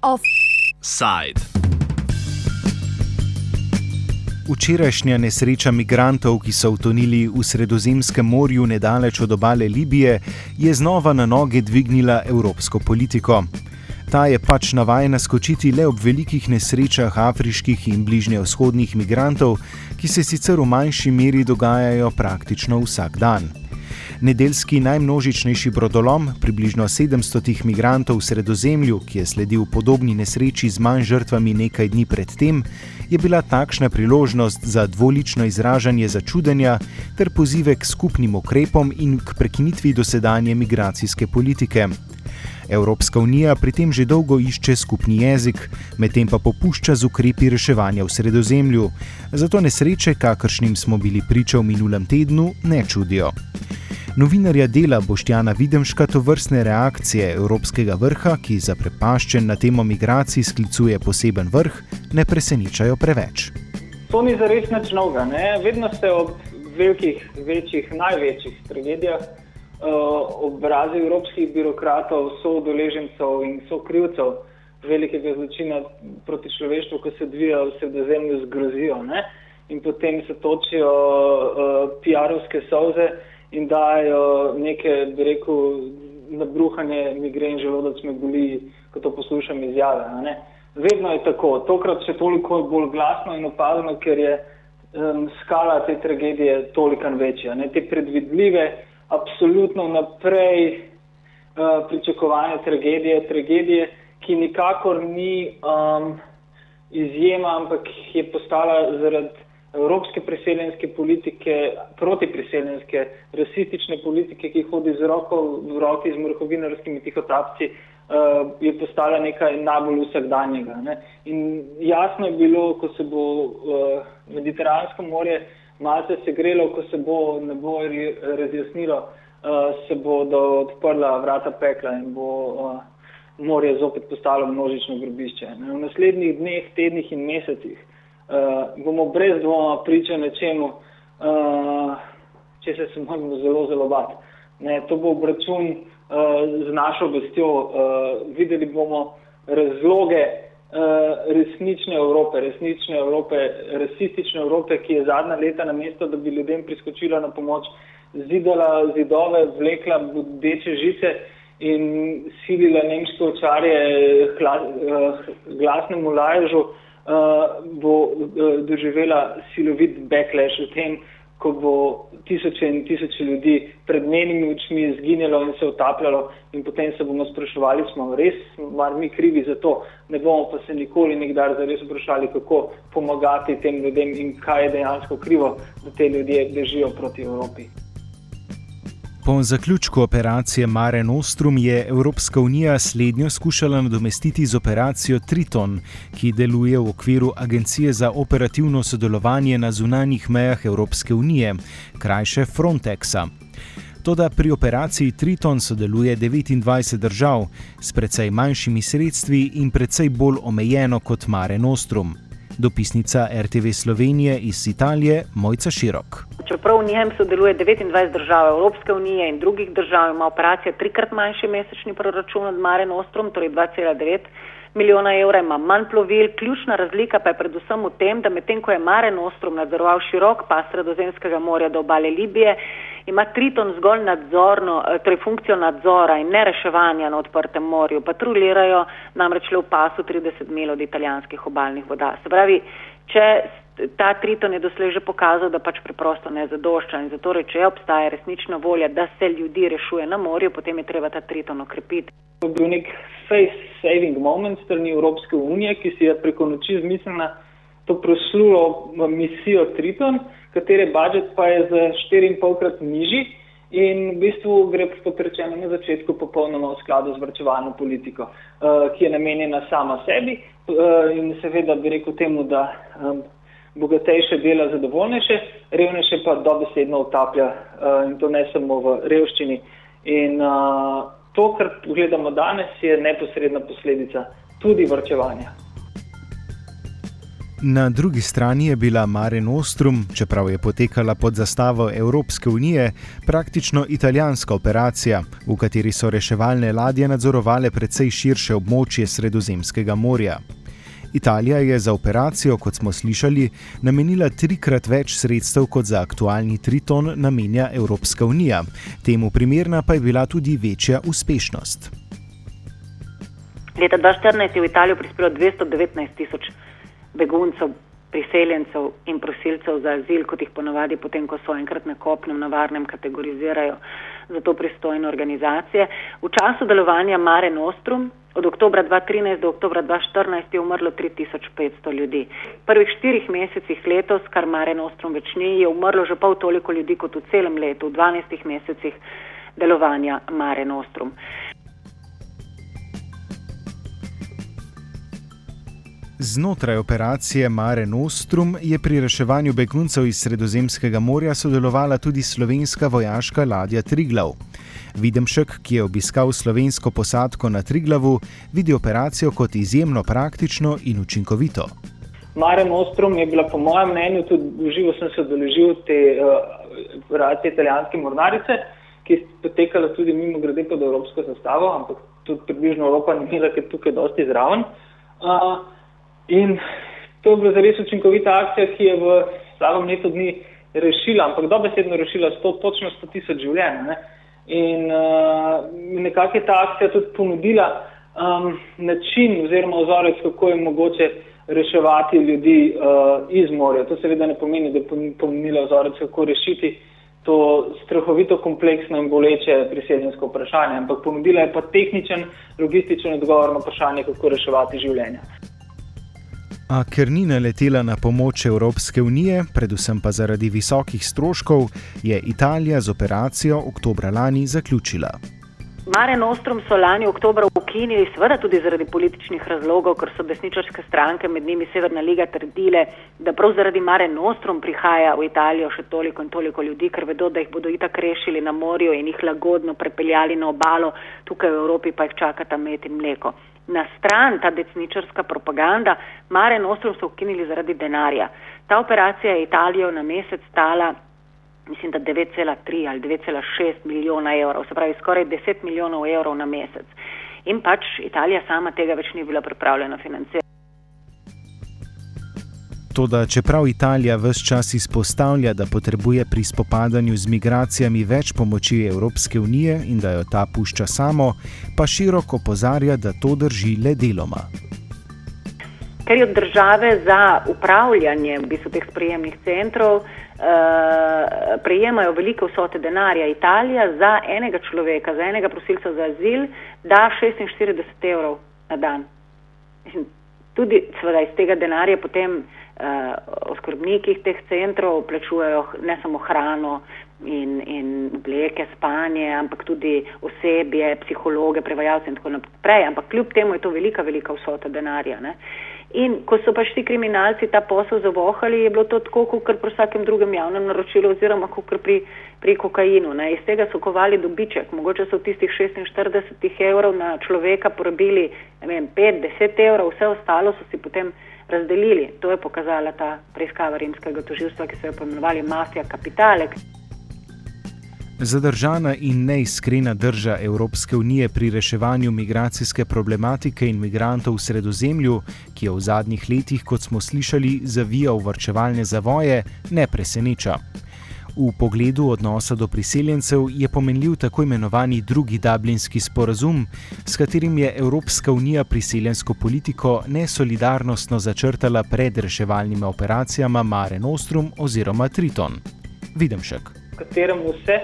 Offside. Včerajšnja nesreča migrantov, ki so utonili v Sredozemskem morju nedaleč od obale Libije, je znova na noge dvignila evropsko politiko. Ta je pač navajena skočiti le ob velikih nesrečah afriških in bližnjevzhodnih migrantov, ki se sicer v manjši meri dogajajo praktično vsak dan. Nedeljski najmnožičnejši brodolom, približno 700 migrantov v Sredozemlju, ki je sledil podobni nesreči z manj žrtvami nekaj dni predtem, je bila takšna priložnost za dvolično izražanje začudenja ter pozive k skupnim ukrepom in k prekinitvi dosedanje migracijske politike. Evropska unija pri tem že dolgo išče skupni jezik, medtem pa popušča z ukrepi reševanja v sredozemlju. Zato nesreče, kakršnim smo bili priča v minulem tednu, ne čudijo. Novinarja dela Boštjana Videmška to vrstne reakcije Evropskega vrha, ki za prepaščen na temo migracij sklicuje poseben vrh, ne presenečajo preveč. To ni zares nič novega. Vedno se ob velikih, večjih, največjih tragedijah obrazi evropskih birokratov, so udeležencev in so krivcev velikega zločina proti človeštvu, ko se odvija v sredozemlju, zgrozijo. Ne? In potem se točijo uh, PR-ovske solze in dajo neke, bi rekel, nabruhanje migren želodec me boli, ko to poslušam izjave. Vedno je tako, tokrat še toliko bolj glasno in opazno, ker je um, skala te tragedije toliko večja. Ne? Te predvidljive, absolutno naprej uh, pričakovane tragedije, tragedije, ki nikakor ni um, izjema, ampak je postala zaradi evropske priseljenske politike, protipriseljenske, rasistične politike, ki hodi z roko v roki z mrhovinarskimi tihotapci, uh, je postala nekaj najbolj vsakdanjega. Ne? In jasno je bilo, ko se bo uh, Mediteransko morje malce segrelo, ko se bo ne bo razjasnilo, uh, se bodo odprla vrata pekla in bo uh, morje zopet postalo množično grobišče. Ne? V naslednjih dneh, tednih in mesecih uh, bomo brez dvoma priča nečemu, uh, če se moramo zelo, zelo bati. Ne, to bo obračun uh, z našo vestjo. Uh, videli bomo razloge resnične Evrope, resnične Evrope, rasistične Evrope, ki je zadnja leta na mesto, da bi ljudem priskočila na pomoč, zidala zidove, vlekla bodeče žice. In silila nemške očarje glasnemu lažu, uh, uh, bo uh, doživela silovit backlash v tem, ko bo tisoče in tisoče ljudi pred njenimi očmi izginjalo in se utapljalo in potem se bomo spraševali, smo res mar mi krivi za to, ne bomo pa se nikoli nikdar zares vprašali, kako pomagati tem ljudem in kaj je dejansko krivo, da te ljudje bežijo proti Evropi. Po zaključku operacije Mare Nostrum je Evropska unija slednjo skušala nadomestiti z operacijo Triton, ki deluje v okviru Agencije za operativno sodelovanje na zunanjih mejah Evropske unije, krajše Frontexa. Toda pri operaciji Triton sodeluje 29 držav s precej manjšimi sredstvi in precej bolj omejeno kot Mare Nostrum. Dopisnica RTV Slovenije iz Italije Mojca Širok čeprav v njem sodeluje 29 držav Evropske unije in drugih držav, ima operacija trikrat manjši mesečni proračun od Mare Nostrum, torej 2,9 milijona evra, ima manj plovil. Ključna razlika pa je predvsem v tem, da medtem ko je Mare Nostrum nadzoroval širok pas Sredozemskega morja do obale Libije, ima Triton zgolj nadzorno, eh, torej funkcijo nadzora in ne reševanja na odprtem morju. Patrulirajo namreč le v pasu 30 mil od italijanskih obaljnih voda. Se pravi, če ta triton je doslej že pokazal, da pač preprosto ne zadošča in zato, če obstaja resnična volja, da se ljudi rešuje na morju, potem je treba ta triton okrepiti. To je bil nek face-saving moment strani Evropske unije, ki si je preko noči zmislila to proslulo misijo Triton, katere budžet pa je za 4,5 krat nižji in v bistvu gre potrečeno na začetku popolnoma v skladu z vrčevalno politiko, uh, ki je namenjena sama sebi uh, in seveda bi rekel temu, da bogatejše dela zadovoljnejše, revnejše pa dobesedno utaplja in to ne samo v revščini. In to, kar gledamo danes, je neposredna posledica tudi vrčevanja. Na drugi strani je bila Mare Nostrum, čeprav je potekala pod zastavo Evropske unije, praktično italijanska operacija, v kateri so reševalne ladje nadzorovale precej širše območje Sredozemskega morja. Italija je za operacijo, kot smo slišali, namenila trikrat več sredstev kot za aktualni Triton namenja Evropska unija. Temu primerna pa je bila tudi večja uspešnost. Leta 2014 je v Italijo prispelo 219 tisoč beguncev, priseljencev in prosilcev za azil, kot jih ponavadi potem, ko so enkrat na kopnem, na varnem, kategorizirajo za to pristojne organizacije. V času delovanja Mare Nostrum od oktobra 2013 do oktobra 2014 je umrlo 3500 ljudi. V prvih štirih mesecih letos, kar Mare Nostrum več ni, je umrlo že pol toliko ljudi kot v celem letu, v 12 mesecih delovanja Mare Nostrum. Znotraj operacije Mare Nostrum je pri reševanju beguncev iz Sredozemskega morja sodelovala tudi slovenska vojaška ladja Triglav. Videmšek, ki je obiskal slovensko posadko na Triglavu, vidi operacijo kot izjemno praktično in učinkovito. Mare Nostrum je bila, po mojem mnenju, tudi uživo sem se odeležil te uh, operacije italijanske mornarice, ki je potekala tudi mimo grede pod evropsko zastavo, ampak tudi približno Evropa ni imela, ker tukaj dosti zraven. Uh, In to je bila zares učinkovita akcija, ki je v slabem letu dni rešila, ampak dobesedno rešila 100, točno 100 tisoč življenj. Ne? In uh, nekako je ta akcija tudi ponudila um, način oziroma ozorec, kako je mogoče reševati ljudi uh, iz morja. To seveda ne pomeni, da je ponudila ozorec, kako rešiti to strahovito kompleksno in boleče priseljensko vprašanje, ampak ponudila je pa tehničen, logističen odgovor na vprašanje, kako reševati življenja. A ker ni naletela na pomoč Evropske unije, predvsem pa zaradi visokih stroškov, je Italija z operacijo oktobra lani zaključila. Mare Nostrum so lani oktober ukinili, seveda tudi zaradi političnih razlogov, ker so desničarske stranke, med njimi Severna liga, trdile, da prav zaradi Mare Nostrum prihaja v Italijo še toliko in toliko ljudi, ker vedo, da jih bodo itak rešili na morju in jih lagodno prepeljali na obalo, tukaj v Evropi pa jih čakata med in mleko na stran ta desničarska propaganda, Mare Nostrum so ukinili zaradi denarja. Ta operacija je Italijo na mesec stala, mislim, da 9,3 ali 9,6 milijona evrov, se pravi skoraj 10 milijonov evrov na mesec. In pač Italija sama tega več ni bila pripravljena financirati. Toda čeprav Italija vse čas izpostavlja, da potrebuje pri spopadanju z migracijami več pomoči Evropske unije in da jo ta pušča samo, pa široko opozarja, da to drži le deloma. Ker je od države za upravljanje v bistvu teh sprejemnih centrov, Uh, prejemajo velike vsote denarja. Italija za enega človeka, za enega prosilca za azil, da 46 evrov na dan. Tudi seveda, iz tega denarja potem uh, oskrbnikih teh centrov plačujejo ne samo hrano in, in obleke, spanje, ampak tudi osebje, psihologe, prevajalce in tako naprej. Ampak kljub temu je to velika, velika vsota denarja. Ne? In ko so pač ti kriminalci ta posel zavohali, je bilo to tako, kot pri vsakem drugem javnem naročilu oziroma kot pri, pri kokainu. Ne. Iz tega so kovali dobiček. Mogoče so tistih 46 evrov na človeka porabili 5-10 evrov, vse ostalo so si potem razdelili. To je pokazala ta preiskava rimskega toživstva, ki so jo pomenovali mafija kapitale. Zadržana in neiskrena drža Evropske unije pri reševanju migracijske problematike in migrantov v sredozemlju, ki je v zadnjih letih, kot smo slišali, zavijal vrčevalne zavoje, ne preseneča. V pogledu odnosa do priseljencev je pomenljiv tako imenovani drugi dublinski sporazum, s katerim je Evropska unija priseljensko politiko nesolidarnostno začrtala pred reševalnimi operacijami Mare Nostrum oziroma Triton. Vidim še. Katerem vse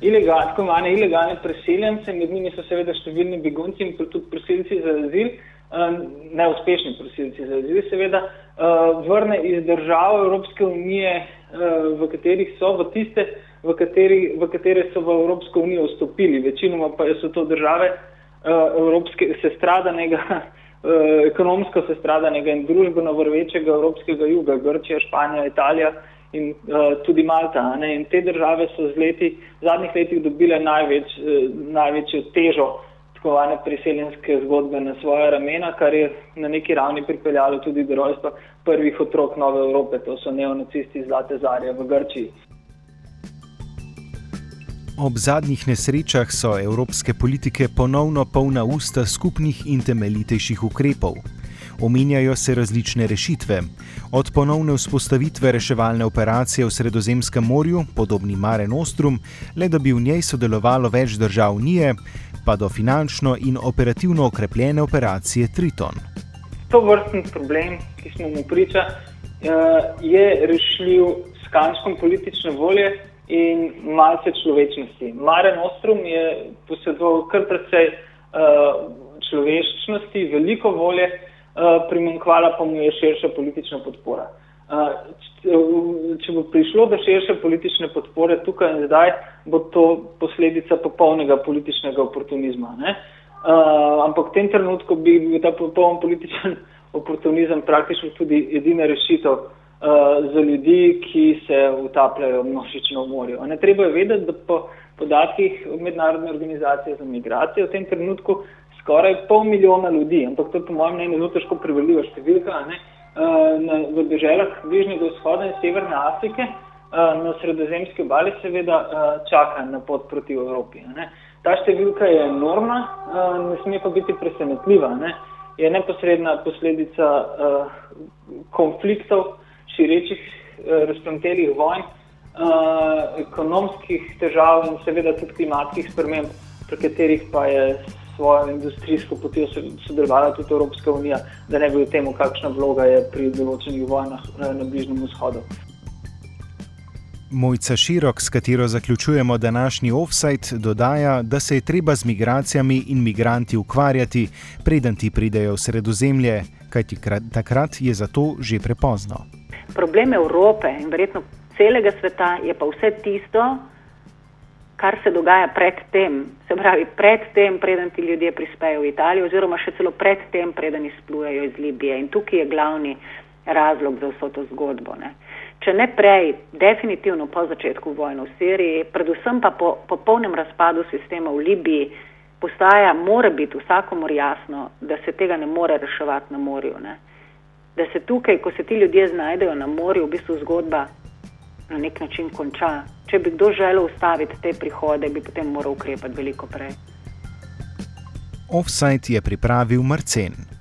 ilegalne, tako imenovane ilegalne priseljence, med njimi so seveda številni begunci in tudi prosilci za azil, eh, neuspešni prosilci za azil, seveda, eh, vrne iz držav Evropske unije v katerih so, v tiste, v, kateri, v katere so v Evropsko unijo vstopili. Večinoma pa so to države uh, evropske, sestradanega, uh, ekonomsko sestradanega in družbeno vrvečega evropskega juga, Grčija, Španija, Italija in tudi Malta. Ne? In te države so z leti, v zadnjih letih dobile največ, največjo težo imenovane priseljenske zgodbe na svoje ramena, kar je na neki ravni pripeljalo tudi do rojstva prvih otrok Nove Evrope, to so neonacisti Zlate Zarje v Grčiji. Ob zadnjih nesrečah so evropske politike ponovno polna usta skupnih in temeljitejših ukrepov. Omenjajo se različne rešitve, od ponovne vzpostavitve reševalne operacije v Sredozemskem morju, podobni Mare Nostrum, le da bi v njej sodelovalo več držav Unije, pa do finančno in operativno okrepljene operacije Triton. To vrstni problem, ki smo mu priča, eh, je rešljiv s kančkom politične volje in malce človečnosti. Mare Nostrum je posedoval kar precej eh, človeščnosti, veliko volje, eh, primankvala pa mu je širša politična podpora. Če bo prišlo do širše politične podpore tukaj in zdaj, bo to posledica popolnega političnega oportunizma. Uh, ampak v tem trenutku bi bil ta popoln političen oportunizem praktično tudi edina rešitev za ljudi, ki se utapljajo množično v morju. Ne treba je vedeti, da po podatkih Mednarodne organizacije za migracije v tem trenutku skoraj pol milijona ljudi, ampak to je po mojem mnenju zelo težko preveljiva številka, ne, Eh, na, v državah Bližnjega vzhoda in Severne Afrike, eh, na sredozemski obali, seveda eh, čaka na pot proti Evropi. Ne. Ta številka je enormna, ne sme pa biti presenetljiva. Ne. Je neposredna posledica konfliktov, širečih, razpletelih vojn, ekonomskih težav in seveda tudi klimatskih sprememb, pri katerih pa je svojo industrijsko potjo sodelovala tudi Evropska unija, da ne bi o tem, kakšna vloga je pri določenih vojnah eh, na Bližnjem vzhodu. Mojca Širok, s katero zaključujemo današnji offside, dodaja, da se je treba z migracijami in migranti ukvarjati, preden ti pridejo v sredozemlje, kajti takrat je za to že prepozno. Problem Evrope in verjetno celega sveta je pa vse tisto, kar se dogaja predtem, se pravi predtem, preden ti ljudje prispejo v Italijo, oziroma še celo predtem, preden izplujejo iz Libije. In tukaj je glavni razlog za vso to zgodbo. Ne. Če ne prej, definitivno po začetku vojne v Siriji, predvsem pa po popolnem razpadu sistema v Libiji, postaja, mora biti vsakomor jasno, da se tega ne more reševati na morju. Ne. Da se tukaj, ko se ti ljudje znajdejo na morju, v bistvu zgodba na nek način konča. Če bi kdo želel ustaviti te prihode, bi potem moral ukrepati veliko prej. Offside je pripravil Marcen.